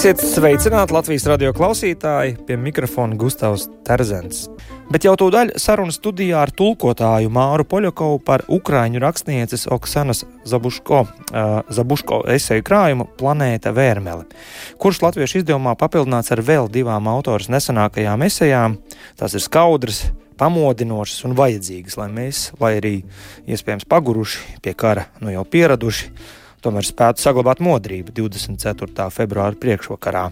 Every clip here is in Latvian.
Esiet sveicināti Latvijas radio klausītāji, pie mikrofona Gustavs Terzens. Bet jau tūdaļ sarunas studijā ar tulkotāju Māru Poļakovu par ukraiņu rakstnieces Oksanas Zabuško, uh, Zabuško eseju krājumu Planēta Vērmele, kurš latviešu izdevumā papildināts ar vēl divām autoras nesenākajām esejām. Tās ir skaudras, pamodinošas un vajadzīgas, lai mēs, lai arī iespējams paguruši pie kara, nu jau pieraduši, tomēr spētu saglabāt modrību 24. februāra priekšvakarā,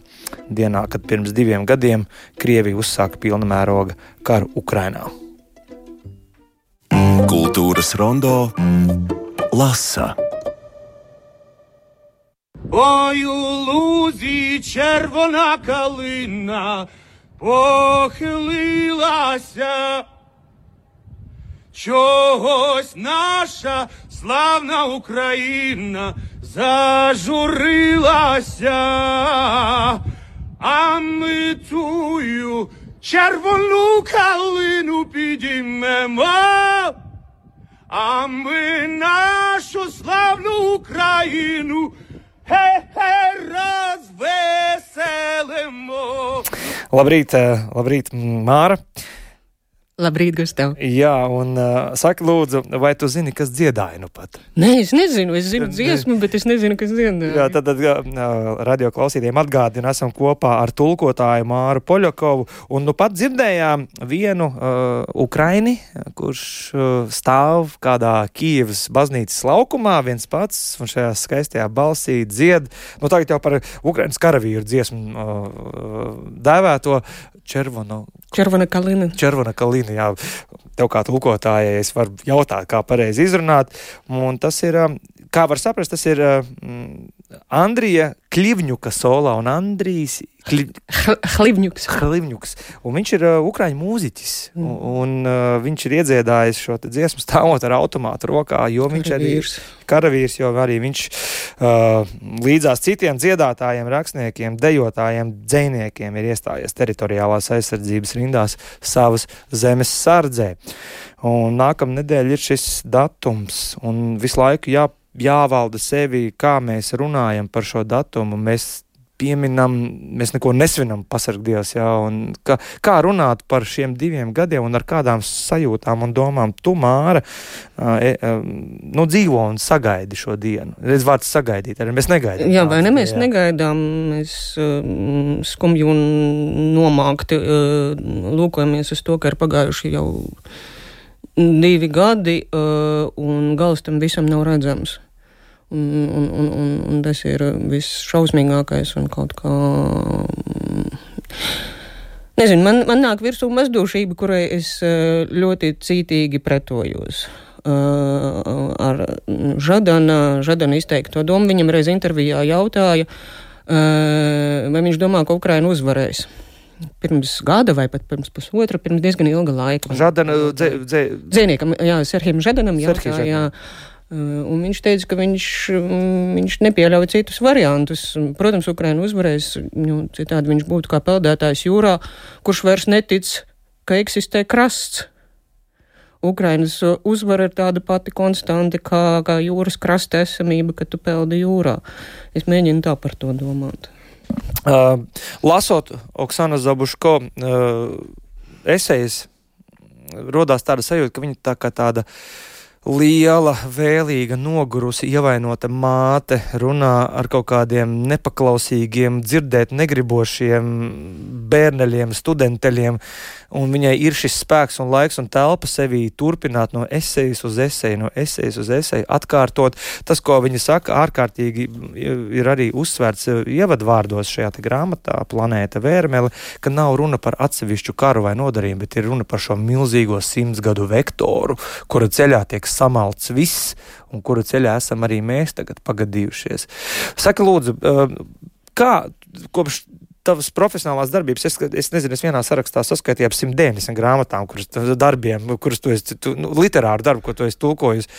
dienā, kad pirms diviem gadiem Krievija uzsāka pilna mēroga karu Ukrainā. Kultūras rondo lasa. Ой, у лузі червона калина похилилася. Чогось наша славна Україна зажурилася, а ми тую червону калину підіймемо, а ми нашу славну Україну. Labrīt, labrīt Māra! Labrīt, Gustav. Jā, un uh, saka, lūdzu, vai tu zini, kas dziedāja nu pat? Nē, es nezinu, es zinu dziesmu, bet es nezinu, kas dziedāja. Jā, tad, tad uh, radio klausītājiem atgādina, esam kopā ar tulkotāju Māru Poļakovu, un nu pat dzirdējām vienu uh, Ukraini, kurš uh, stāv kādā Kijevas baznīcas laukumā, viens pats, un šajā skaistajā balsī dzied, nu tagad jau par Ukrainas karavīru dziesmu uh, dēvēto Červonu. Červona kalina. Červona kalina, jā. Tev kā tulkotājai es varu jautāt, kā pareizi izrunāt. Un tas ir, kā var saprast, tas ir mm, Andrija Kļivņuka solā un Andrijs Kli... Hlivņuks. Hlivņuks. Un viņš ir uh, ukraiņu mūziķis. Mm. Un, uh, viņš ir iedziedājis šo dziesmu stāvot ar automātu rokā, jo viņš Karavīrs. arī karavīrs, jo arī viņš uh, līdzās citiem dziedātājiem, rakstniekiem, dejotājiem, dzēniekiem ir iestājies teritoriālās aizsardzības rindās savas zemes sardzē. Un nākamā nedēļa ir šis datums, un visu laiku jā, jāvalda sevi, kā mēs runājam par šo datumu. Mēs pieminam, mēs neko nesvinam, pasargdievs, jā, un kā, kā runāt par šiem diviem gadiem un ar kādām sajūtām un domām tu, Māra, e, e, nu, dzīvo un sagaidi šo dienu. Redz vārds sagaidīt, arī mēs negaidām. Jā, vai ne, mēs jā. negaidām, mēs uh, skumji un nomākti uh, lūkojamies uz to, ka ir pagājuši jau divi gadi, uh, un gals tam visam nav redzams. Un, un, un, un, un tas ir viss šausmīgākais un kaut kā. Nezinu, man, man nāk virsū mazdūšība, kurai es ļoti cītīgi pretojos. Uh, ar Žadana, Žadana izteikto domu viņam reiz intervijā jautāja, uh, vai viņš domā, ka Ukraina uzvarēs pirms gada vai pat pirms pusotra, pirms diezgan ilga laika. Žadana, dzē, dzē... Dzēniekam, jā, Serhijam Žadanam jautāja, jā. Un viņš teica, ka viņš, viņš nepieļauj citus variantus. Protams, Ukraina uzvarēs, nu, citādi viņš būtu kā peldētājs jūrā, kurš vairs netic, ka eksistē krasts. Ukrainas uzvara ir tāda pati konstanta kā, kā jūras krasta esamība, kad tu peldi jūrā. Es mēģinu tā par to domāt. Uh, lasot Oksana Zabuško uh, esejas, rodās tāda sajūta, ka viņa tā kā tāda liela, vēlīga, nogurusi, ievainota māte runā ar kaut kādiem nepaklausīgiem, dzirdēt negribošiem bērneļiem, studenteļiem, un viņai ir šis spēks un laiks un telpa sevī turpināt no esejas uz eseju, no esejas uz eseju, atkārtot. Tas, ko viņa saka, ārkārtīgi ir arī uzsvērts ievadvārdos šajā grāmatā, Planēta Vērmele, ka nav runa par atsevišķu karu vai nodarījumu, bet ir runa par šo milzīgo simtsgadu vektoru, kura ceļā tiek samalts viss, un kura ceļā esam arī mēs tagad pagadījušies. Saka, lūdzu, kā kopš tavas profesionālās darbības, es, es nezinu, es vienā sarakstā saskaitīju ap 190 grāmatām, kuras darbiem, kurus tu esi, tu, nu, literāru darbu, ko tu esi tulkojis.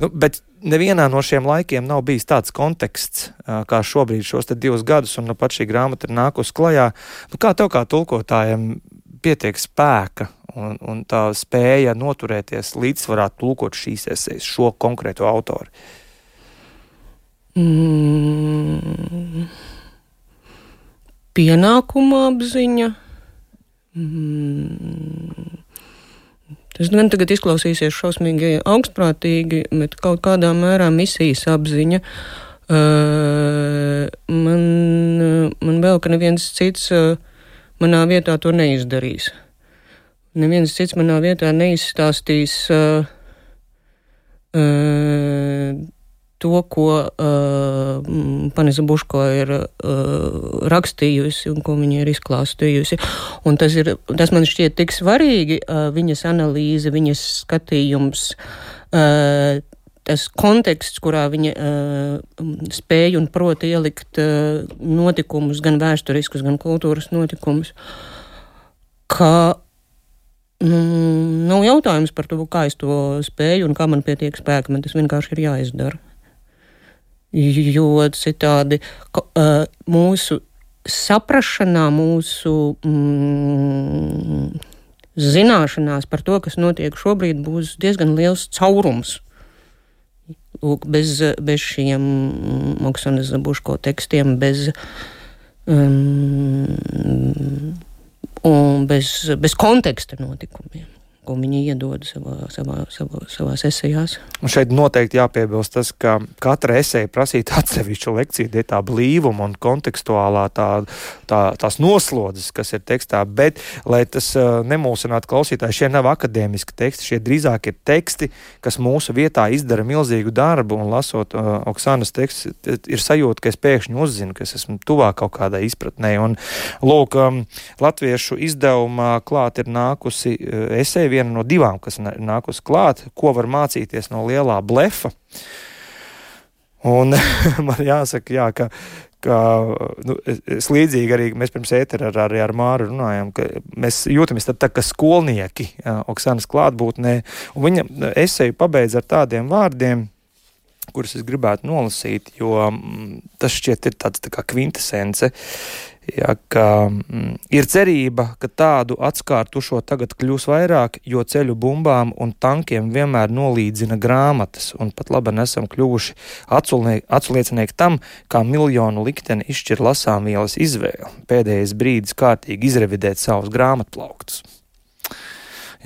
Nu, bet nevienā no šiem laikiem nav bijis tāds konteksts, kā šobrīd šos divus gadus, un nu, pat šī grāmata ir nākusi klajā. Nu, kā tev kā tulkotājiem pietiek spēka un, un tā spēja noturēties līdzsvarā, tulkot šīs esejas, šo konkrēto autoru? Mm, pienākuma apziņa. Mm, tas gan tagad izklausīsies šausmīgi augstprātīgi, bet kaut kādā mērā misijas apziņa. Uh, man, man vēl, ka neviens cits uh, manā vietā to neizdarīs. Neviens cits manā vietā neizstāstīs uh, uh, to, ko uh, Panisa Buško ir uh, rakstījusi un ko viņa ir izklāstījusi. Un tas, ir, tas man šķiet tik svarīgi, uh, viņas analīze, viņas skatījums. Uh, Tas konteksts, kurā viņa uh, spēja un prot ielikt uh, notikumus, gan vēsturiskus, gan kultūras notikumus, ka nu, nav jautājums par to, kā es to spēju un kā man pietiek spēka. Man tas vienkārši ir jāizdara jo citādi uh, mūsu saprašanā, mūsu mm, zināšanās par to, kas notiek šobrīd, būs diezgan liels caurums. Lūk, bez, bez šiem Moksanas Zabuško tekstiem, bez, um, un bez, bez konteksta notikumiem ko viņi iedod savā, savā, savā, savās esejās. Un šeit noteikti jāpiebilst tas, ka katra esēja prasītu atsevišķu lekciju, tie tā blīvuma un kontekstuālā tā, tā, tās noslodzes, kas ir tekstā, bet, lai tas uh, nemulsinātu klausītāju, šie nav akadēmiski teksti, šie drīzāk ir teksti, kas mūsu vietā izdara milzīgu darbu, un lasot uh, Oksanas tekstu, ir sajūta, ka es pēkšņi uzzinu, ka es esmu tuvāk kaut kādai izpratnē, un lūk, um, latviešu izdevumā klāt ir nākusi uh, esēja viena no divām, kas nākus klāt, ko var mācīties no lielā blefa. Un man jāsaka, jā, ka, ka nu, es līdzīgi arī mēs pirms ētera ar, arī ar Māru runājām, ka mēs jūtamies tad, tā kā skolnieki jā, Oksanas klātbūtnē, un viņa esēju pabeidz ar tādiem vārdiem, kurus es gribētu nolasīt, jo mm, tas šķiet ir tāds tā kā kvintesence. Ja, ka, mm, ir cerība, ka tādu atskārtušo tagad kļūs vairāk, jo ceļu bumbām un tankiem vienmēr nolīdzina grāmatas, un pat labi esam kļuvuši atsliecinieki tam, kā miljonu likteni izšķir lasāmvielas izvēle. Pēdējais brīdis kārtīgi izrevidēt savus grāmatplauktus.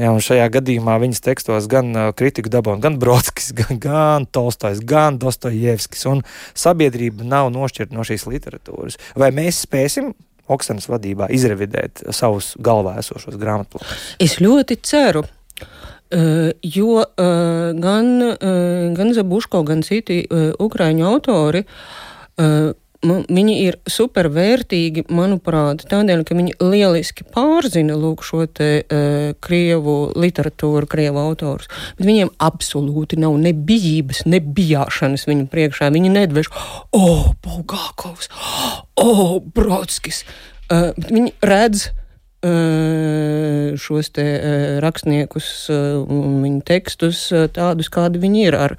Un šajā gadījumā viņas tekstos gan kritiku dabūna gan Brodskis, gan, gan Tolstojs, gan Dostojevskis, un sabiedrība nav nošķirta no šīs literatūras. Vai mēs spēsim Oksanas vadībā izrevidēt savus galvā esošos grāmatplānus? Es ļoti ceru. Jo gan, gan Zabuško, gan citi ukrāņu autori uh, viņi ir supervērtīgi, manuprāt, tādēļ, ka viņi lieliski pārzina lūk, šo te uh, krievu literatūru, krievu autorus. Bet viņiem absolūti nav ne bijības, ne bijāšanas viņu priekšā. Viņi nedvež, o, oh, Bulgākovs, o, oh, Brodskis. Uh, viņi redz uh, šos te rakstniekus un viņu tekstus tādus, kādi viņi ir. Ar,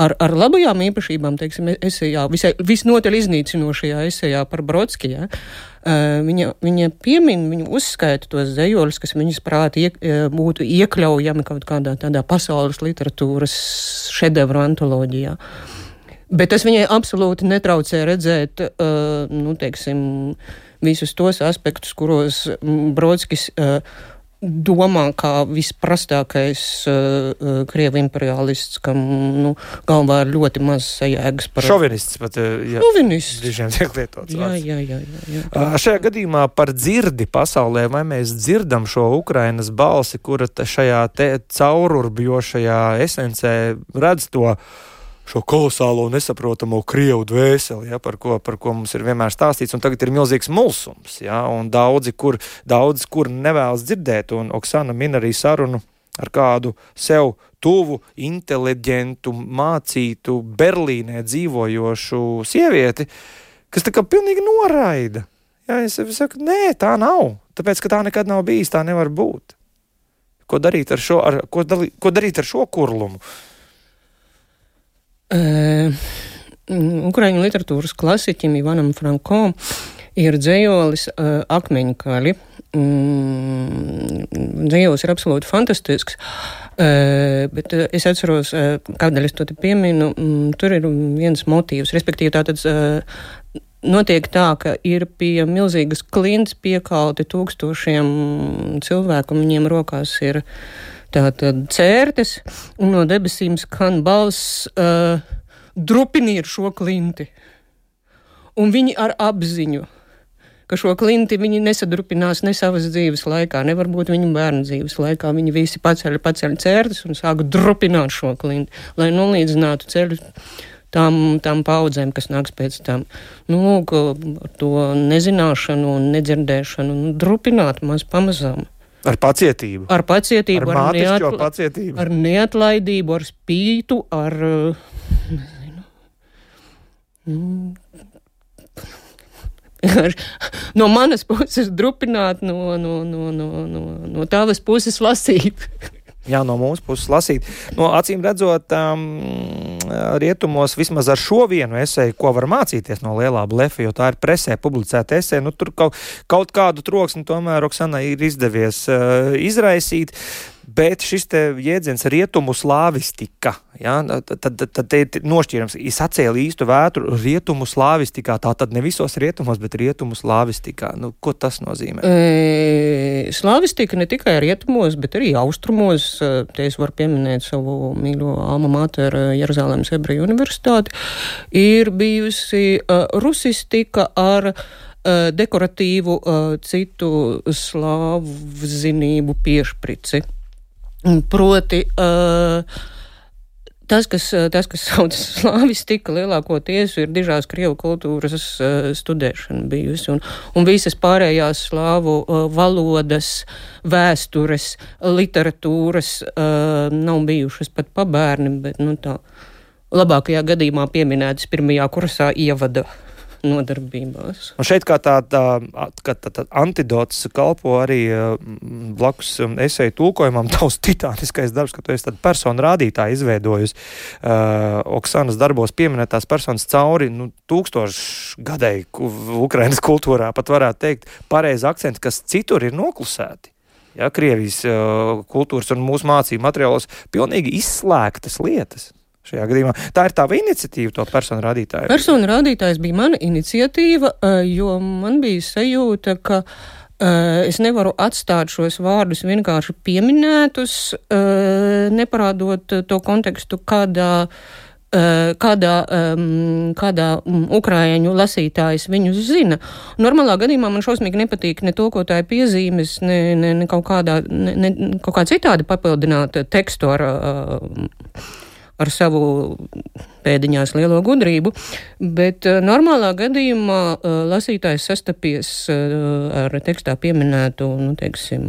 ar, ar labajām īpašībām, teiksim, esejā, visai, visnotaļ iznīcinošajā esejā par Brodski. Ja? Uh, viņa, viņa piemin, viņa uzskaita tos zejoļus, kas viņas prāti iek, būtu iekļaujami kaut kādā tādā pasaules literatūras šedevru antoloģijā. Bet tas viņai absolūti netraucē redzēt, nu, teiksim, visus tos aspektus, kuros Brodskis uh, domā kā visprastākais uh, krievu imperialists, kam nu, galvā ir ļoti maz sajēgas par. Šovinists pat. Jā, Šovinists. Dažiem tiek lietots. Jā, jā, jā, jā, jā. Uh, šajā gadījumā par dzirdi pasaulē, vai mēs dzirdam šo Ukrainas balsi, kura šajā caururbjošajā esencē redz to šo kolosālo nesaprotamo krievu dvēseli, ja, par, ko, par ko mums ir vienmēr stāstīts. Tagad ir milzīgs mulsums, ja, un daudzi, kur, daudz, kur nevēlas dzirdēt, un Oksana min arī sarunu ar kādu sev tuvu, inteliģentu, mācītu, Berlīnē dzīvojošu sievieti, kas tā kā pilnīgi noraida. Ja, es saku, nē, tā nav, tāpēc, ka tā nekad nav bijis, tā nevar būt. Ko darīt ar šo, ar, ko, dalī, ko darīt ar šo kurlumu? Uh, Ukraiņu literatūras klasiķim Ivanam Franko ir dzējolis uh, akmeņkaļi. Mm, dzējolis ir absolūti fantastisks. Uh, bet uh, es atceros, uh, kādēļ es to pieminu. Mm, tur ir viens motīvs, respektīvi tātad. Uh, Notiek tā, ka ir pie milzīgas klints piekalti tūkstošiem cilvēku, un viņiem rokās ir tātad cērtes, un no debesīm skan balss uh, drupiniet šo klinti. Un viņi ar apziņu ka šo klinti viņi nesadrupinās ne savas dzīves laikā, ne varbūt viņu bērnu dzīves laikā. Viņi visi paceļ, paceļ cērtas un sāk drupināt šo klinti, lai nolīdzinātu ceļu tām, tām paudzēm, kas nāks pēc tam. Nu, lūk, to nezināšanu un nedzirdēšanu nu, drupināt maz pamazām. Ar pacietību. Ar pacietību, ar, ar, neatla pacietību. ar neatlaidību, ar spītu, ar. Nezinu, nu, no manas puses drupināt, no, no, no, no, no, no tavas puses lasīt. Jā, no mūsu puses lasīt. No, acīm redzot, um, rietumos vismaz ar šo vienu esēju, ko var mācīties no lielā blefa, jo tā ir presē publicēta esēja, nu tur kaut, kaut kādu troksni tomēr Oksana ir izdevies uh, izraisīt. Bet šis jēdziens rietumu slāvistika, ja, tad, tad, tad ir nošķīrams, es atcēlu īstu vētru rietumu slāvistikā, tā tad ne visos rietumos, bet rietumu slāvistikā. Nu, ko tas nozīmē? E, slāvistika ne tikai rietumos, bet arī austrumos. Te es varu pieminēt savu mīļo alma mater Jeruzalemes ebreju universitāti. Ir bijusi uh, rusistika ar dekoratīvu citu slāvu zinību piešprici. Proti, uh, tas, kas, tas, kas saucas slāvistika, lielākoties ir dižās krievu kultūras uh, studēšana bijusi, un, un visas pārējās slāvu uh, valodas, vēstures, literatūras uh, nav bijušas pat pabērni, bet, nu tā, labākajā gadījumā pieminētas pirmajā kursā ievada nodarbībās. Un šeit kā tāda tā, tā, tā antidots kalpo arī blakus esēju tulkojumam tavs titāniskais darbs, ka tu esi tādu personu rādītāju izveidojusi. Uh, Oksanas darbos pieminētās personas cauri nu, tūkstošu gadēju Ukrainas kultūrā pat varētu teikt pareizi akcents, kas citur ir noklusēti. Ja, Krievijas uh, kultūras un mūsu mācību materiālos pilnīgi izslēgtas lietas šajā gadījumā. Tā ir tava iniciatīva, to personu rādītāju. Personu rādītājs bija mana iniciatīva, jo man bija sajūta, ka. Es nevaru atstāt šos vārdus vienkārši pieminētus, neparādot to kontekstu, kādā kādā, um, kādā ukrāņu lasītājs viņus zina. Normālā gadījumā man šausmīgi nepatīk ne tulkotāja piezīmes, ne, ne, ne kaut kādā, ne, ne kaut kā citādi papildināt tekstu ar. Uh, ar savu pēdiņās lielo gudrību, bet uh, normālā gadījumā uh, lasītājs sastapies uh, ar tekstā pieminētu, nu, teiksim,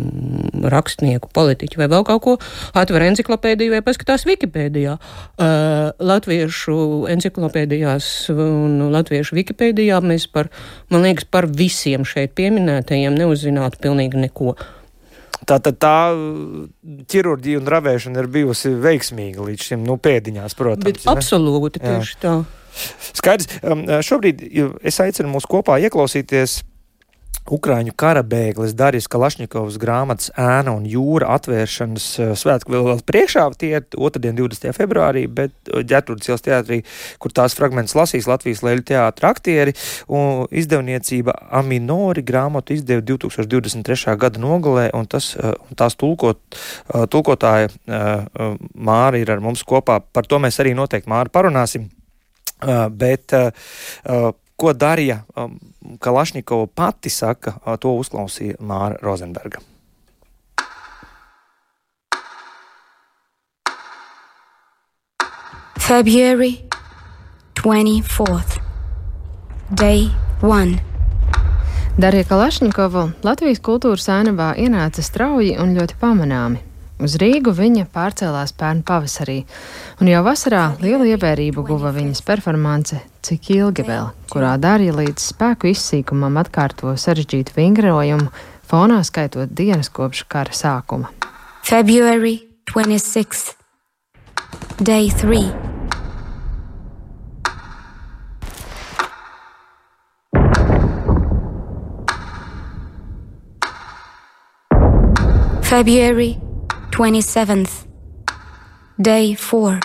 rakstnieku, politiķu vai vēl kaut ko, atver enciklopēdiju vai paskatās Wikipēdijā. Latviešu enciklopēdijās un latviešu Wikipēdijā mēs par, man liekas, par visiem šeit pieminētajiem neuzzinātu pilnīgi neko. Tā tad tā ķirurģija un ravēšana ir bijusi veiksmīga līdz šim, nu, pēdiņās, protams. Bet absolūti tieši tā. Skaidrs. Um, šobrīd es aicinu mūs kopā ieklausīties Ukrāņu kara bēglis Darijas Kalašņikovs grāmatas ēna un jūra atvēršanas eh, svētku vēl, priekšā. Tie ir otrdien, 20. februārī, bet eh, ģērbturis ielas teātrī, kur tās fragments lasīs Latvijas leļu teātra aktieri un izdevniecība Aminori grāmatu izdeva 2023. gada nogalē, un tas, eh, tās tulkot, tulkotāja Māra ir ar mums kopā. Par to mēs arī noteikti Māra parunāsim. Bet Ko darīja Kalašņikova pati saka, to uzklausīja Māra Rozenberga. February 24th, Day 1. Darija Kalašņikova Latvijas kultūras ēnavā ienāca strauji un ļoti pamanāmi. Uz Rīgu viņa pārcēlās pērn pavasarī, un jau vasarā lielu ievērību guva viņas performance Cik ilgi vēl, kurā Dārija līdz spēku izsīkumam atkārto sarežģītu vingrojumu, fonā skaitot dienas kopš kara sākuma. February 26. Day 3. February 27th, day 4.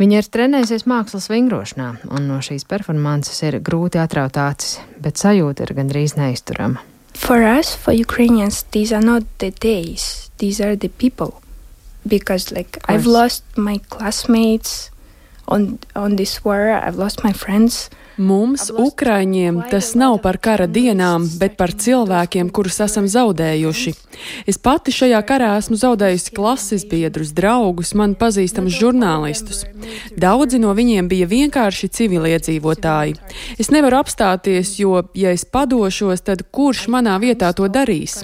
Viņa ir trenējusies mākslas vingrošanā, un no šīs performances ir grūti atraut acis, bet sajūta ir gandrīz neizturama. For us, for Ukrainians, these are not the days, these are the people. Because, like, I've lost my classmates on, on this war, I've lost my friends. Mums, Ukraiņiem, tas nav par kara dienām, bet par cilvēkiem, kurus esam zaudējuši. Es pati šajā karā esmu zaudējusi klases biedrus, draugus, man pazīstamus žurnālistus. Daudzi no viņiem bija vienkārši civiliedzīvotāji. Es nevaru apstāties, jo, ja es padošos, tad kurš manā vietā to darīs?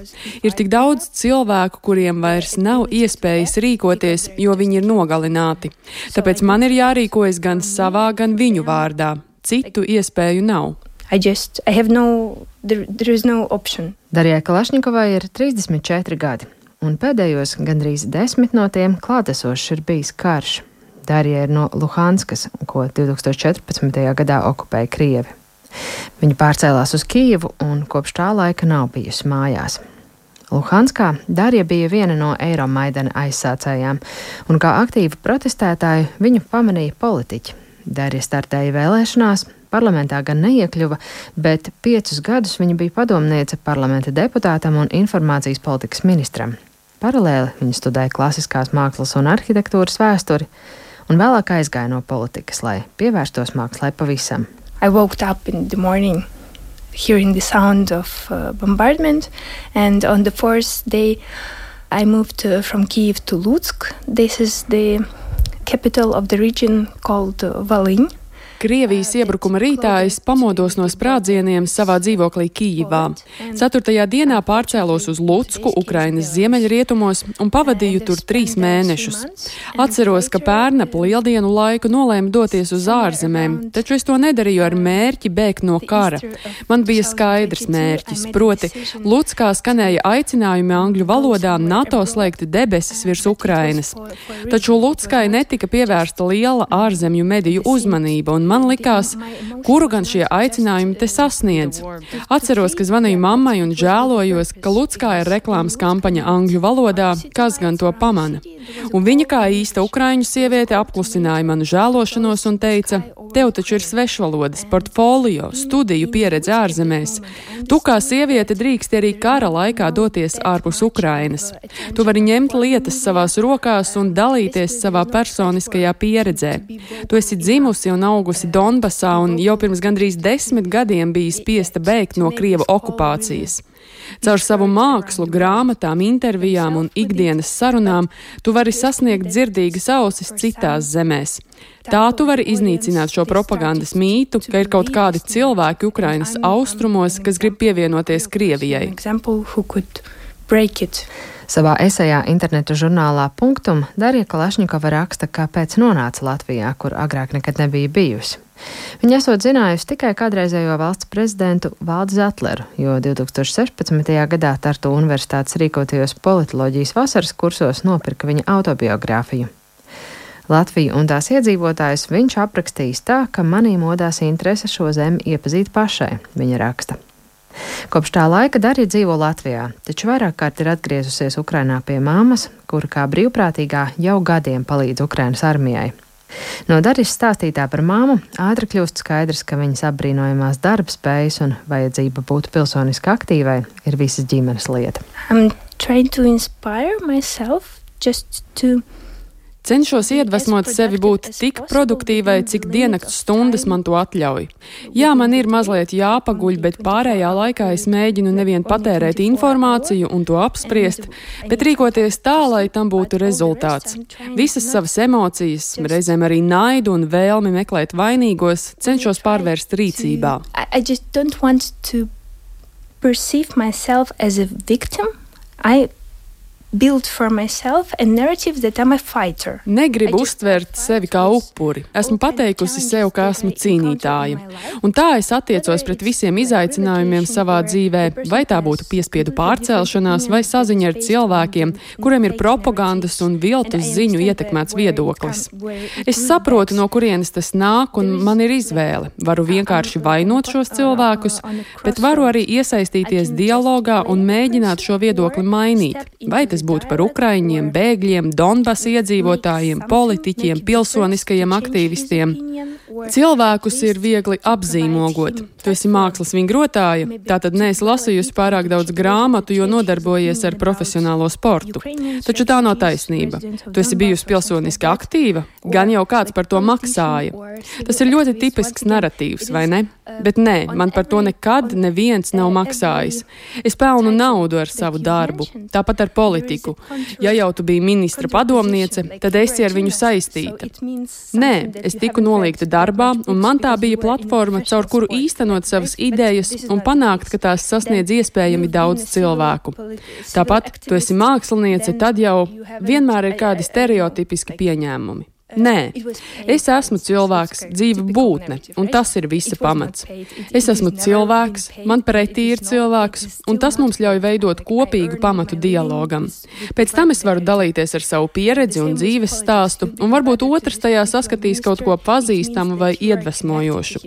Ir tik daudz cilvēku, kuriem vairs nav iespējas rīkoties, jo viņi ir nogalināti. Tāpēc man ir jārīkojas gan savā, gan viņu vārdā. Citu iespēju nav. I just, I have no, there, there is no option. Darijai Kalašņikovai ir 34 gadi, un pēdējos gandrīz desmit no tiem klātesošs ir bijis karš. Darija ir no Luhanskas, ko 2014. gadā okupēja Krievi. Viņa pārcēlās uz Kijevu un kopš tā laika nav bijusi mājās. Luhanskā Darija bija viena no Eiromaidana aizsācējām, un kā aktīva protestētāja viņu pamanīja politiķi. Darija startēja vēlēšanās, parlamentā gan neiekļuva, bet piecus gadus viņa bija padomniece parlamenta deputātam un informācijas politikas ministram. Paralēli viņa studēja klasiskās mākslas un arhitektūras vēsturi, un vēlāk aizgāja no politikas, lai pievērstos mākslai pavisam. Hearing the sound of uh, bombardment, and on the fourth day, I moved uh, from Kiev to Lutsk. This is the capital of the region called uh, Volyn. Krievijas iebrukuma rītā es pamodos no sprādzieniem savā dzīvoklī Kīvā. Ceturtajā dienā pārcēlos uz Lutsku, Ukrainas ziemeļrietumos, un pavadīju tur trīs mēnešus. Atceros, ka pērn ap lieldienu laiku nolēmu doties uz ārzemēm, taču es to nedarīju ar mērķi bēgt no kara. Man bija skaidrs mērķis, proti, Lutskā skanēja aicinājumi angļu valodā NATO slēgt debesis virs Ukrainas. Taču Lutskai netika pievērsta liela ārzemju mediju uzmanība, un man likās, kuru gan šie aicinājumi te sasniedz. Atceros, ka zvanīju mammai un žēlojos, ka Lutskā ir reklāmas kampaņa angļu valodā, kas gan to pamana. Un viņa kā īsta ukraiņu sieviete apklusināja manu žēlošanos un teica, tev taču ir svešvalodas, portfolio, studiju pieredze ārzemēs. Tu kā sieviete drīksti arī kara laikā doties ārpus Ukrainas. Tu vari ņemt lietas savās rokās un dalīties savā personiskajā pieredzē. Tu esi dzimusi un augusi Donbasā un jau pirms gandrīz desmit gadiem biji spiesta bēgt no Krievu okupācijas. Caur savu mākslu, grāmatām, intervijām un ikdienas sarunām tu vari sasniegt dzirdīgas ausis citās zemēs. Tā tu vari iznīcināt šo propagandas mītu, ka ir kaut kādi cilvēki Ukrainas austrumos, kas grib pievienoties Krievijai. Savā esejā interneta žurnālā Punktum Darija Kalašņikova raksta, kāpēc nonāca Latvijā, kur agrāk nekad nebija bijusi. Viņa esot zinājusi tikai kādreizējo valsts prezidentu Valdu Zetleru, jo 2016. gadā Tartu Universitātes rīkotajos politoloģijas vasaras kursos nopirka viņa autobiogrāfiju. Latviju un tās iedzīvotājus viņš aprakstījis tā, ka manī modās interese šo zemi iepazīt pašai, viņa raksta. Kopš tā laika Darija dzīvo Latvijā, taču vairāk kārt ir atgriezusies Ukrainā pie māmas, kura kā brīvprātīgā jau gadiem palīdz Ukrainas armijai. No Darijas stāstītā par māmu ātri kļūst skaidrs, ka viņas apbrīnojamās darba spējas un vajadzība būt pilsoniski aktīvai ir visas ģimenes lieta. Cenšos iedvesmot sevi būt tik produktīvai, cik diennakts stundas man to atļauj. Jā, man ir mazliet jāpaguļ, bet pārējā laikā es mēģinu nevien patērēt informāciju un to apspriest, bet rīkoties tā, lai tam būtu rezultāts. Visas savas emocijas, reizēm arī naidu un vēlmi meklēt vainīgos, cenšos pārvērst rīcībā. Perceive myself as a victim. I Negribu uztvert sevi kā upuri. Esmu pateikusi sev, ka esmu cīnītāja. Un tā es attiecos pret visiem izaicinājumiem savā dzīvē, vai tā būtu piespiedu pārcelšanās, vai saziņa ar cilvēkiem, kuriem ir propagandas un viltus ziņu ietekmēts viedoklis. Es saprotu, no kurienes tas nāk, un man ir izvēle. Varu vienkārši vainot šos cilvēkus, bet varu arī iesaistīties dialogā un mēģināt šo viedokli mainīt. Vai tas tas būtu par ukraiņiem, bēgļiem, Donbas iedzīvotājiem, politiķiem, pilsoniskajiem aktīvistiem. Cilvēkus ir viegli apzīmogot. Tu esi mākslas vingrotāja, tātad neesi lasījusi pārāk daudz grāmatu, jo nodarbojies ar profesionālo sportu. Taču tā nav taisnība. Tu esi bijusi pilsoniski aktīva, gan jau kāds par to maksāja. Tas ir ļoti tipisks narratīvs, vai ne? Bet nē, man par to nekad neviens nav maksājis. Es pelnu naudu ar savu darbu, tāpat ar politiku. Ja jau tu biji ministra padomniece, tad esi ar viņu saistīta. Nē, es tiku noliegta darbā, un man tā bija platforma, caur kuru īstenot savas idejas un panākt, ka tās sasniedz iespējami daudz cilvēku. Tāpat tu esi māksliniece, tad jau vienmēr ir kādi stereotipiski pieņēmumi. Nē, es esmu cilvēks, dzīva būtne, un tas ir visa pamats. Es esmu cilvēks, man pretī ir cilvēks, un tas mums ļauj veidot kopīgu pamatu dialogam. Pēc tam es varu dalīties ar savu pieredzi un dzīves stāstu, un varbūt otrs tajā saskatīs kaut ko pazīstamu vai iedvesmojošu.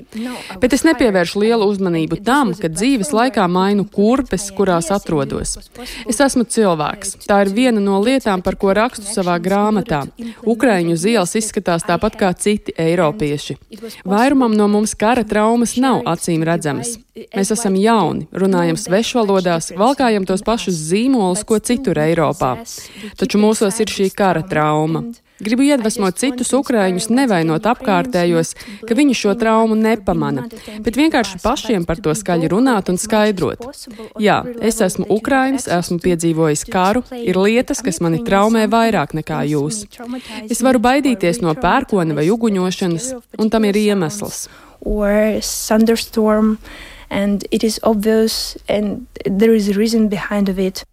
Bet es nepievēršu lielu uzmanību tam, ka dzīves laikā mainu kurpes, kurās atrodos. Es esmu cilvēks. Tā ir viena no lietām, par ko rakstu savā grāmatā. Ukraiņu zielas tās izskatās tāpat kā citi eiropieši. Vairumam no mums kara traumas nav acīm redzamas. Mēs esam jauni, runājam svešvalodās, valkājam tos pašus zīmolus, ko citur Eiropā. Taču mūsos ir šī kara trauma. Gribu iedvesmot citus ukrāņus, nevainot apkārtējos, ka viņi šo traumu nepamana, bet vienkārši pašiem par to skaļi runāt un skaidrot. Jā, es esmu ukrāņš, esmu piedzīvojis karu, ir lietas, kas mani traumē vairāk nekā jūs. Es varu baidīties no pērkona vai uguņošanas, un tam ir iemesls. Or thunderstorm, and it is obvious, and there is a reason behind of it.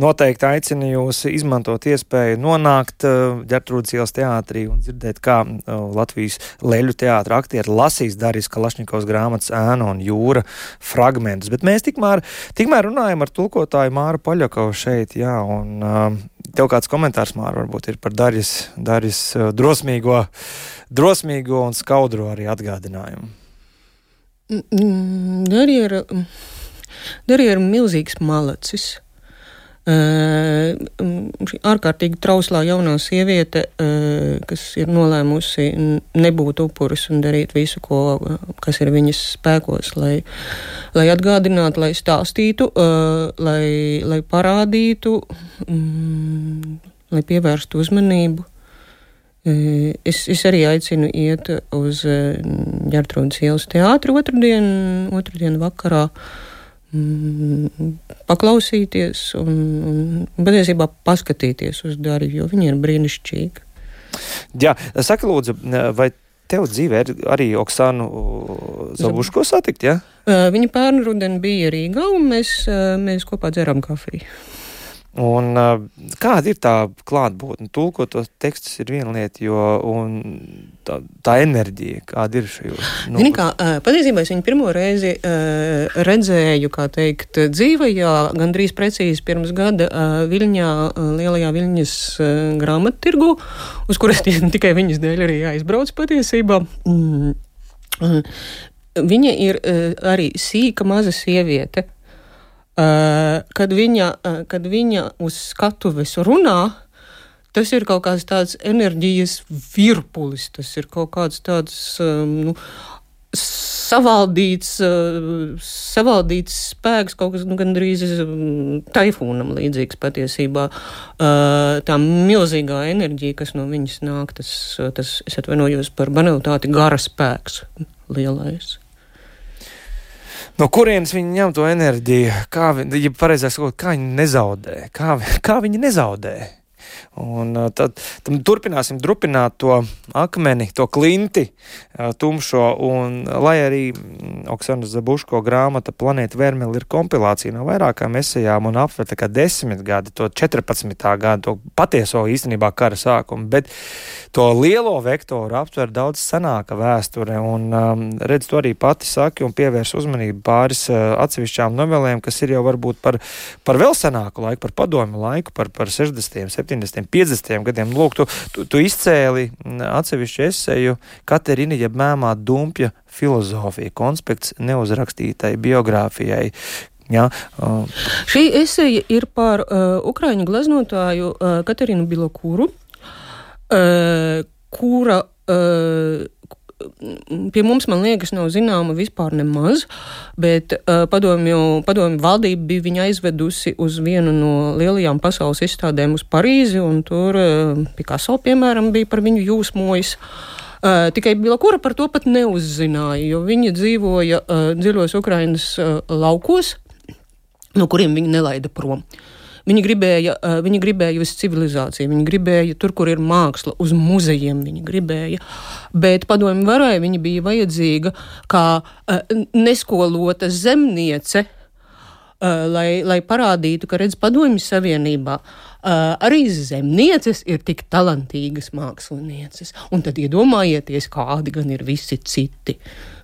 Noteikti aicinu jūs izmantot iespēju nonākt uh, Gertrūdas ielas teātrī un dzirdēt, kā uh, Latvijas leļu teātra aktieri lasīs Darijas Kalašņikovs grāmatas ēna un jūra fragmentus. Bet mēs tikmēr, tikmēr runājam ar tulkotāju Māru Paļakovu šeit, jā, un uh, tev kāds komentārs, Māra, varbūt ir par Darijas, Darijas uh, drosmīgo, drosmīgo un skaudro arī atgādinājumu. Darija ir, Darija ir milzīgs malacis. Šī ārkārtīgi trauslā jaunā sieviete, kas ir nolēmusi nebūt upuris un darīt visu, ko, kas ir viņas spēkos, lai, lai atgādinātu, lai stāstītu, lai, lai parādītu, lai pievērstu uzmanību. Es, es arī aicinu iet uz Gertrūdas ielas teātru otrdien, otrdien vakarā. Uh, paklausīties un, un patiesībā paskatīties uz Dariju, jo viņa ir brīnišķīga. Jā, saka, lūdzu, vai tev dzīvē ir arī Oksānu Zabuško satikt? Ja? Viņa pērnu rudeni bija Rīgā un mēs, mēs kopā dzeram kafiju. Un, uh, kāda ir tā klātbūtne? Tulkot tos tekstus ir viena lieta, jo tā, tā enerģija, kāda ir šajos. Nu, Zini, kā, uh, patiesībā es viņu pirmo reizi uh, redzēju, kā teikt, dzīvajā, gandrīz precīzi pirms gada uh, Viļņā, uh, lielajā Viļņas grāmattirgu, uz kuras tikai viņas dēļ arī aizbraucu patiesībā. Mm. Viņa ir uh, arī sīka maza sieviete. Eh, kad viņa, eh, kad viņa uz skatuves runā, tas ir kaut kāds tāds enerģijas virpulis, tas ir kaut kāds tāds. Eh, nu, Savaldīts, savaldīts spēks, kaut kas nu, gandrīz taifūnam līdzīgs patiesībā. Tā milzīgā enerģija, kas no viņas nāk, tas, tas es atvainojos par banalitāti, gara spēks lielais. No kurienes viņi ņem to enerģiju? Kā, ja pareizāk sakot, kā viņi nezaudē? Kā, kā viņi nezaudē? Un tad, tad turpināsim drupināt to akmeni, to klinti tumšo. Un, lai arī mm, Oksana Zabuško grāmata Planēta Vermeli ir kompilācija no vairākām esejām un aptver tā kā desmit gadi, to 14. gadu, to patieso īstenībā kara sākumu, bet to lielo vektoru aptver daudz senāka vēsture. Un um, redz to arī pati saki un pievērs uzmanību pāris uh, atsevišķām novelēm, kas ir jau varbūt par, par vēl senāku laiku, par padomu laiku, par, par 60. 70. 50. gadiem. Lūk, tu, tu, tu izcēli atsevišķu eseju Katerina jeb mēmā dumpja filozofija, konspekts neuzrakstītai biogrāfijai. Ja? Uh, Šī eseja ir par uh, ukraiņu gleznotāju uh, Katerinu Bilokūru, uh, kura uh, pie mums, man liekas, nav zināma vispār nemaz, bet uh, padomju, padomju valdība bija viņu aizvedusi uz vienu no lielajām pasaules izstādēm uz Parīzi, un tur uh, Picasso, piemēram, bija par viņu jūsmojis. Uh, tikai Bilakura par to pat neuzzināja, jo viņa dzīvoja uh, dziļos Ukrainas uh, laukos, no kuriem viņa nelaida prom. Uh, Viņi gribēja, viņi gribēja uz civilizāciju, viņi gribēja tur, kur ir māksla, uz muzejiem viņi gribēja. Bet padomju varai viņa bija vajadzīga kā neskolota zemniece. Uh, lai, lai parādītu, ka redz padomju savienībā, arī zemnieces ir tik talantīgas mākslinieces. Un tad iedomājieties, kādi gan ir visi citi.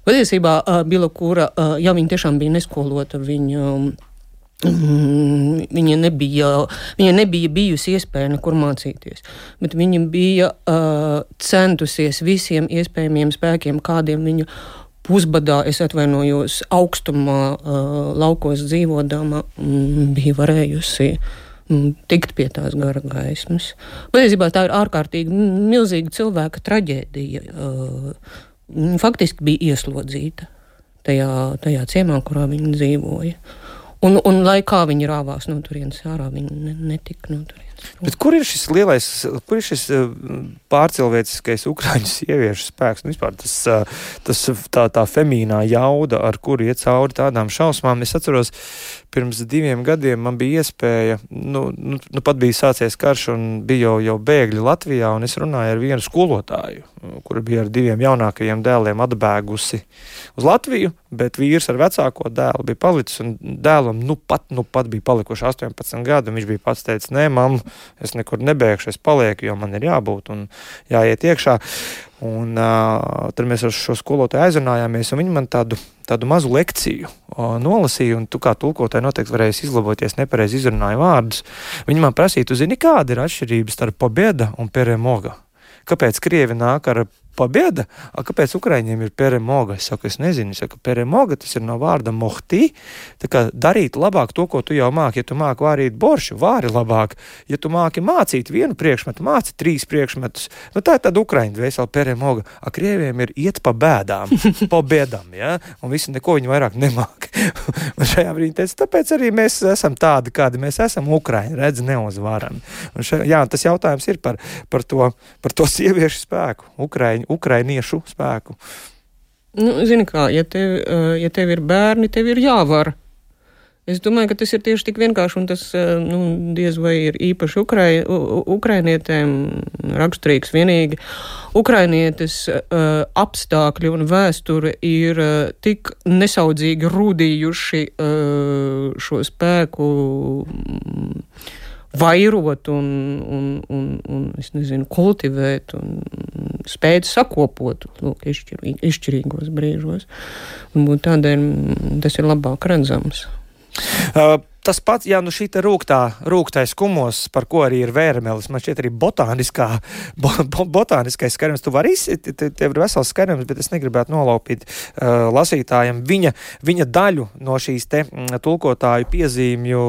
Patiesībā Bila Kūra, ja viņa tiešām bija neskolota, viņa. Um, Mm, viņa nebija, viņa nebija bijusi iespēja nekur mācīties, bet viņa bija uh, centusies visiem iespējamiem spēkiem, kādiem viņa pusbadā, es atvainojos, augstumā, uh, laukos dzīvodama, mm, bija varējusi mm, tikt pie tās gara gaismas. Patiesībā tā ir ārkārtīgi milzīga cilvēka traģēdija. Uh, faktiski bija ieslodzīta tajā, tajā ciemā, kurā viņa dzīvoja. Un, un lai kā viņi rāvās no turienes ārā, viņi ne, netika no turienes. Bet kur ir šis lielais, kur ir šis eh, pārcilvēciskais ukrāņu sieviešu spēks? Nu, vispār tas, eh, tas tā, tā femīnā jauda, ar kuru iet cauri tādām šausmām. Es atceros, pirms diviem gadiem man bija iespēja, nu, nu, nu pat bija sācies karš un bija jau, jau bēgļi Latvijā, un es runāju ar vienu skolotāju, kura bija ar diviem jaunākajiem dēliem atbēgusi uz Latviju, bet vīrs ar vecāko dēlu bija palicis, un dēlam nu pat, nu pat bija palikuši 18 gadi, un viņš bija pats teicis, nē, mamma, es nekur nebēgšu, es palieku, jo man ir jābūt un jāiet iekšā. Un, uh, tad mēs ar šo skolotāju aizrunājāmies, un viņi man tādu, tādu mazu lekciju uh, nolasīja. Tu kā tulkotāji noteikti varēsi izlaboties, nepareizi izrunāja vārdus. Viņi man prasīja, tu zini, kāda ir atšķirība starp pobēda un peremoga? Kāpēc krievi nāk ar Pabieda, a kāpēc Ukraiņiem ir peremoga? Es saku, es nezinu, es saku, peremoga tas ir no vārda mohti, tā kā darīt labāk to, ko tu jau māki. Ja tu māki vārīt boršu, vāri labāk. Ja tu māki mācīt vienu priekšmetu, māci trīs priekšmetus, nu tā ir tāda Ukraiņa dvēsele peremoga. A krieviem ir iet pa bēdām, pa bēdām, ja? un visi neko viņi vairāk nemāk. un šajā brīdī teica, tāpēc arī mēs esam tādi, kādi mēs esam Ukraiņi, redz, neuzvarami. Un šajā, jā, tas jautājums ir par, par, to, par to sieviešu spēku. Ukraiņi ukraiņu, ukrainiešu spēku? Nu, zini kā, ja tev, eh, ja tev ir bērni, tev ir jāvar. Es domāju, ka tas ir tieši tik vienkārši, un tas eh, nu, diez vai ir īpaši ukrai, ukrainietēm raksturīgs. Vienīgi ukrainietes uh, apstākļi un vēsture ir uh, tik nesaudzīgi rūdījuši uh, šo spēku. Um, vairot un, un, un, un nezinu, kultivēt un spēt sakopot lūk, izšķir, izšķirīgos brīžos. Un tādēļ tas ir labāk redzams. Uh, tas pats, ja nu šī rūktā, rūktais kumos, par ko arī ir vērmelis, man šķiet arī botāniskā, bo, bo, botāniskais skarums, tu vari izsīt, tev ir vesels skarums, bet es negribētu nolaupīt uh, lasītājiem viņa, viņa daļu no šīs te mm, tulkotāju piezīmju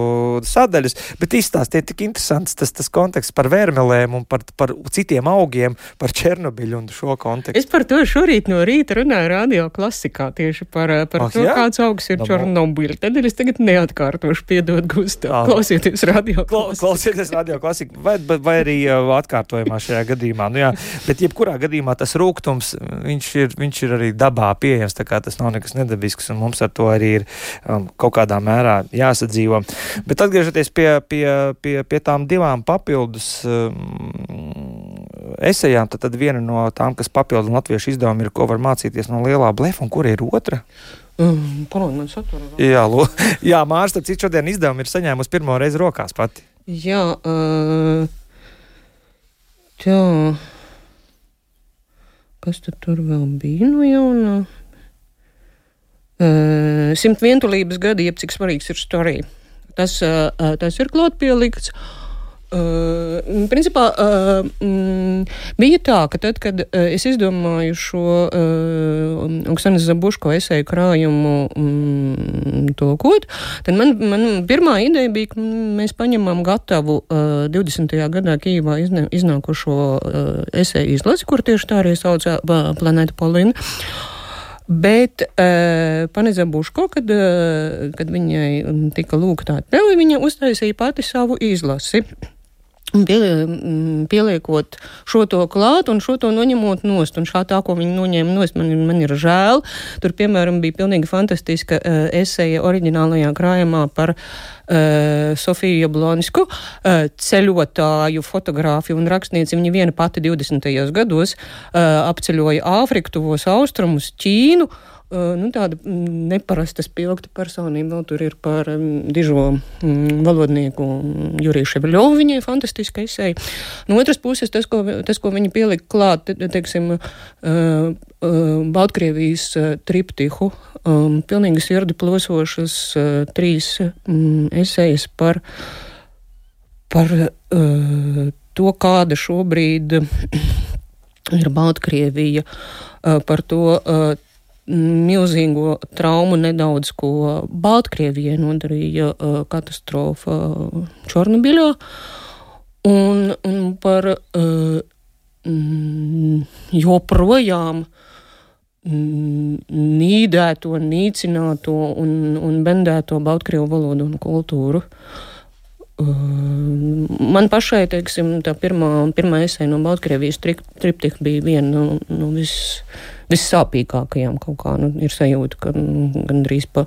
sadaļas, bet izstāstiet tik interesants tas, tas konteksts par vērmelēm un par, par citiem augiem, par Černobiļu un šo kontekstu. Es par to šorīt no rīta runāju radio klasikā tieši par, par oh, to, jā? kāds augs ir Černobiļa. Tad es tagad neatkārtošu pie piedod, Gustav. Klausieties radio klasiku. Klausieties radio klasiku, vai, vai arī atkārtojumā šajā gadījumā. Nu, jā, bet jebkurā gadījumā tas rūkums, viņš ir, viņš ir arī dabā pieejams, tā kā tas nav nekas nedabisks, un mums ar to arī ir um, kaut kādā mērā jāsadzīvo. Bet atgriežoties pie, pie, pie, pie tām divām papildus um, esejām, tad, tad viena no tām, kas papildu latviešu izdevumu ir, ko var mācīties no lielā blefa, un kur ir otra? Mm, Parādi satura. Jā, lo, jā Mārcis, tad cits šodien izdevumu ir saņēmusi pirmo reizi rokās pati. Jā, uh, tā. Kas tad tur vēl bija no jaunā? Uh, simt vientulības gadi, jeb cik svarīgs ir storija. Tas, uh, tas ir klāt pielikts. Uh, principā uh, mm, bija tā, ka tad, kad uh, es izdomāju šo uh, Oksanas Zabuško esēju krājumu um, tulkot, tad man, man pirmā ideja bija, ka mēs paņemam gatavu uh, 20. gadā Kīvā izne, iznākušo uh, esēju izlasi, kur tieši tā arī sauc uh, Planēta Polina. Bet uh, Paneza Buško, kad, uh, kad viņai tika lūgta atļauja, viņa uztaisīja pati savu izlasi. Mm, pieliekot šo to klāt un šo to noņemot nost. Un šā tā, ko viņi noņēma nost, man, man ir žēl. Tur, piemēram, bija pilnīgi fantastiska uh, eseja oriģinālajā krājumā par uh, Sofiju Jablonisku, uh, ceļotāju, fotogrāfiju un rakstnieci. Viņa viena pati 20. gados uh, apceļoja Āfriku, tuvos austrumus, Ķīnu. Uh, nu, tāda mm, neparasta spilgta personība vēl tur ir par um, dižo um, valodnieku Juriju Ševeļovu. Viņai fantastiska esēja. No otras puses, tas, ko, tas, ko viņi pielika klāt, te, teiksim, uh, uh, Baltkrievijas uh, triptihu, um, pilnīgi sirdi plosošas uh, trīs um, esējas par, par uh, to, kāda šobrīd ir Baltkrievija, uh, par to, uh, milzīgo traumu nedaudz, ko Baltkrievijai nodarīja katastrofa Čornobiļā. Un, un par uh, joprojām nīdēto, nīcināto un, un bendēto Baltkrievu valodu un kultūru. Man pašai, teiksim, tā pirmā, pirmā esēja no Baltkrievijas triptika bija viena no, no viss vissāpīgākajām kaut kā nu, ir sajūta, ka nu, gandrīz pa,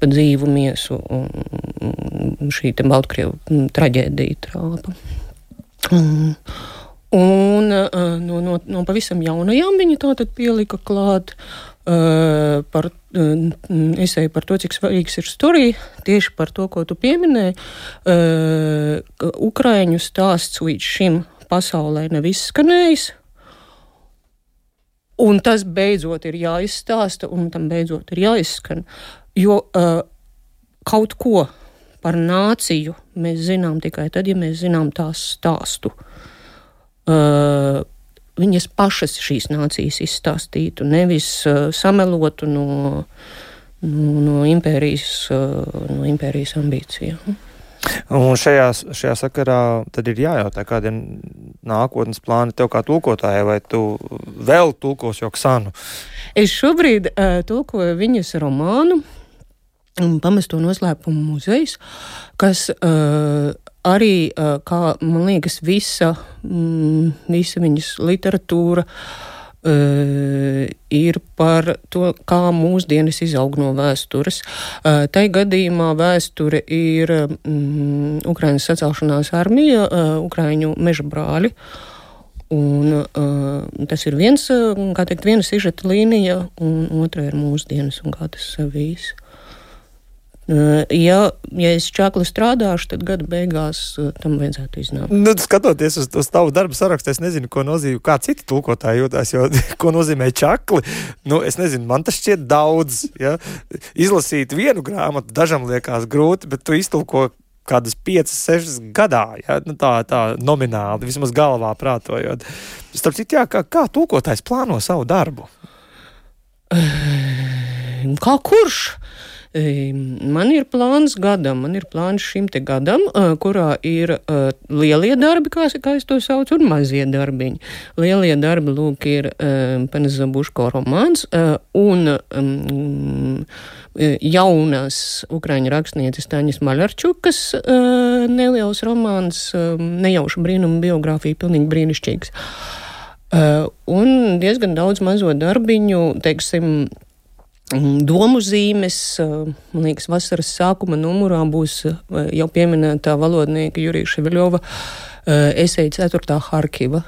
pa dzīvu miesu šī Baltkrievu traģēdija trāpa. Un, un no, no, no pavisam jaunajām viņa tā tad pielika klāt uh, par es eju par to, cik svarīgs ir storija, tieši par to, ko tu pieminēji. Uh, Ukraiņu stāsts līdz šim pasaulē nav izskanējis. Un tas beidzot ir jāizstāsta, un tam beidzot ir jāizskan. Jo uh, kaut ko par nāciju mēs zinām tikai tad, ja mēs zinām tās stāstu. Uh, viņas pašas šīs nācijas izstāstītu, nevis uh, samelotu no, no, no, impērijas, uh, no impērijas ambīcijām. Un šajā, šajā sakarā tad ir jājautā, kāda ir nākotnes plāni tev kā tulkotājai, vai tu vēl tulkosi Oksanu? Es šobrīd uh, tulkoju viņas romānu. Pamesto noslēpumu muzejs, kas uh, arī, uh, kā man liekas, visa, mm, visa viņas literatūra uh, Uh, ir par to, kā mūsdienas izaug no vēstures. Uh, tai gadījumā vēsture ir um, Ukrainas sacelšanās armija, uh, Ukraiņu meža brāļi. Un, uh, tas ir viens, kā teikt, viena sižeta līnija, un otra ir mūsdienas, un kā tas savīs. Ja, ja es čakli strādāšu, tad gada beigās tam vajadzētu iznākt. Nu, skatoties uz, uz tavu darbu sarakstu, es nezinu, ko nozīmē, kā citi tulkotāji jūtas, jo ko nozīmē čakli. Nu, es nezinu, man tas šķiet daudz. Ja? Izlasīt vienu grāmatu dažam liekas grūti, bet tu iztulko kādas 5, 6 gadā, ja? nu, tā, tā nomināli, vismaz galvā prātojot. Starp citu, jā, kā, kā tulkotājs plāno savu darbu? Kā kurš? Man ir plāns gadam, man ir plāns šim te gadam, kurā ir lielie darbi, kā, kā es to saucu, un mazie darbiņi. Lielie darbi, lūk, ir Paneza Buško romāns un jaunas ukraiņu rakstnieces Taņas Maļarčukas neliels romāns, nejauša brīnuma biogrāfija, pilnīgi brīnišķīgs. Un diezgan daudz mazo darbiņu, teiksim, Domu zīmes, man liekas, vasaras sākuma numurā būs jau pieminētā valodnieka Jurija Ševeļova esēja 4. Harkiva.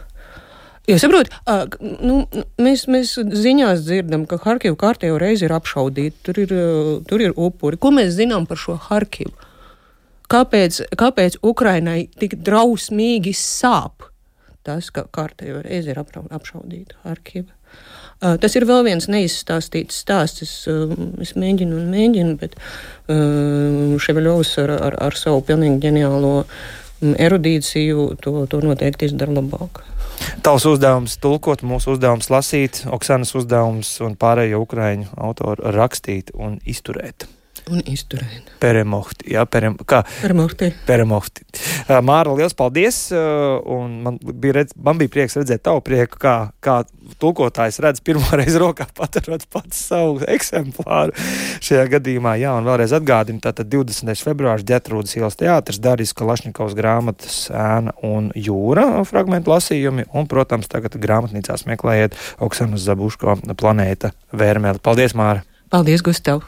Jo saprot, nu, mēs, mēs ziņās dzirdam, ka Harkiva kārtējo reizi ir apšaudīta, tur ir, tur ir upuri. Ko mēs zinām par šo Harkivu? Kāpēc, kāpēc Ukrainai tik drausmīgi sāp tas, ka kārtējo reizi ir apšaudīta Harkiva? Tas ir vēl viens neizstāstīts stāsts. Es, es mēģinu un mēģinu, bet Ševeļovs ar, ar, ar savu pilnīgi ģeniālo erudīciju, to, to noteikti izdara labāk. Tavs uzdevums tulkot, mūsu uzdevums lasīt, Oksanas uzdevums un pārējo ukraiņu autoru rakstīt un izturēt. Un izturēt. Peremohti. Jā, perem, kā? Peremohti. Peremohti. Māra, liels paldies! Un man bija, redz, man bija prieks redzēt tavu prieku, kā, kā tulkotājs redz pirmo reizi rokā paturot pats savu eksemplāru šajā gadījumā. Jā, un vēlreiz atgādinu, tātad 20. februārs ģetrūdas ielas teātris, Darijas Kalašņikovs grāmatas ēna un jūra fragmentu lasījumi, un, protams, tagad grāmatnīcās meklējiet Oksanas Zabuško planēta vērmeli. Paldies, Māra! Paldies, Gustav!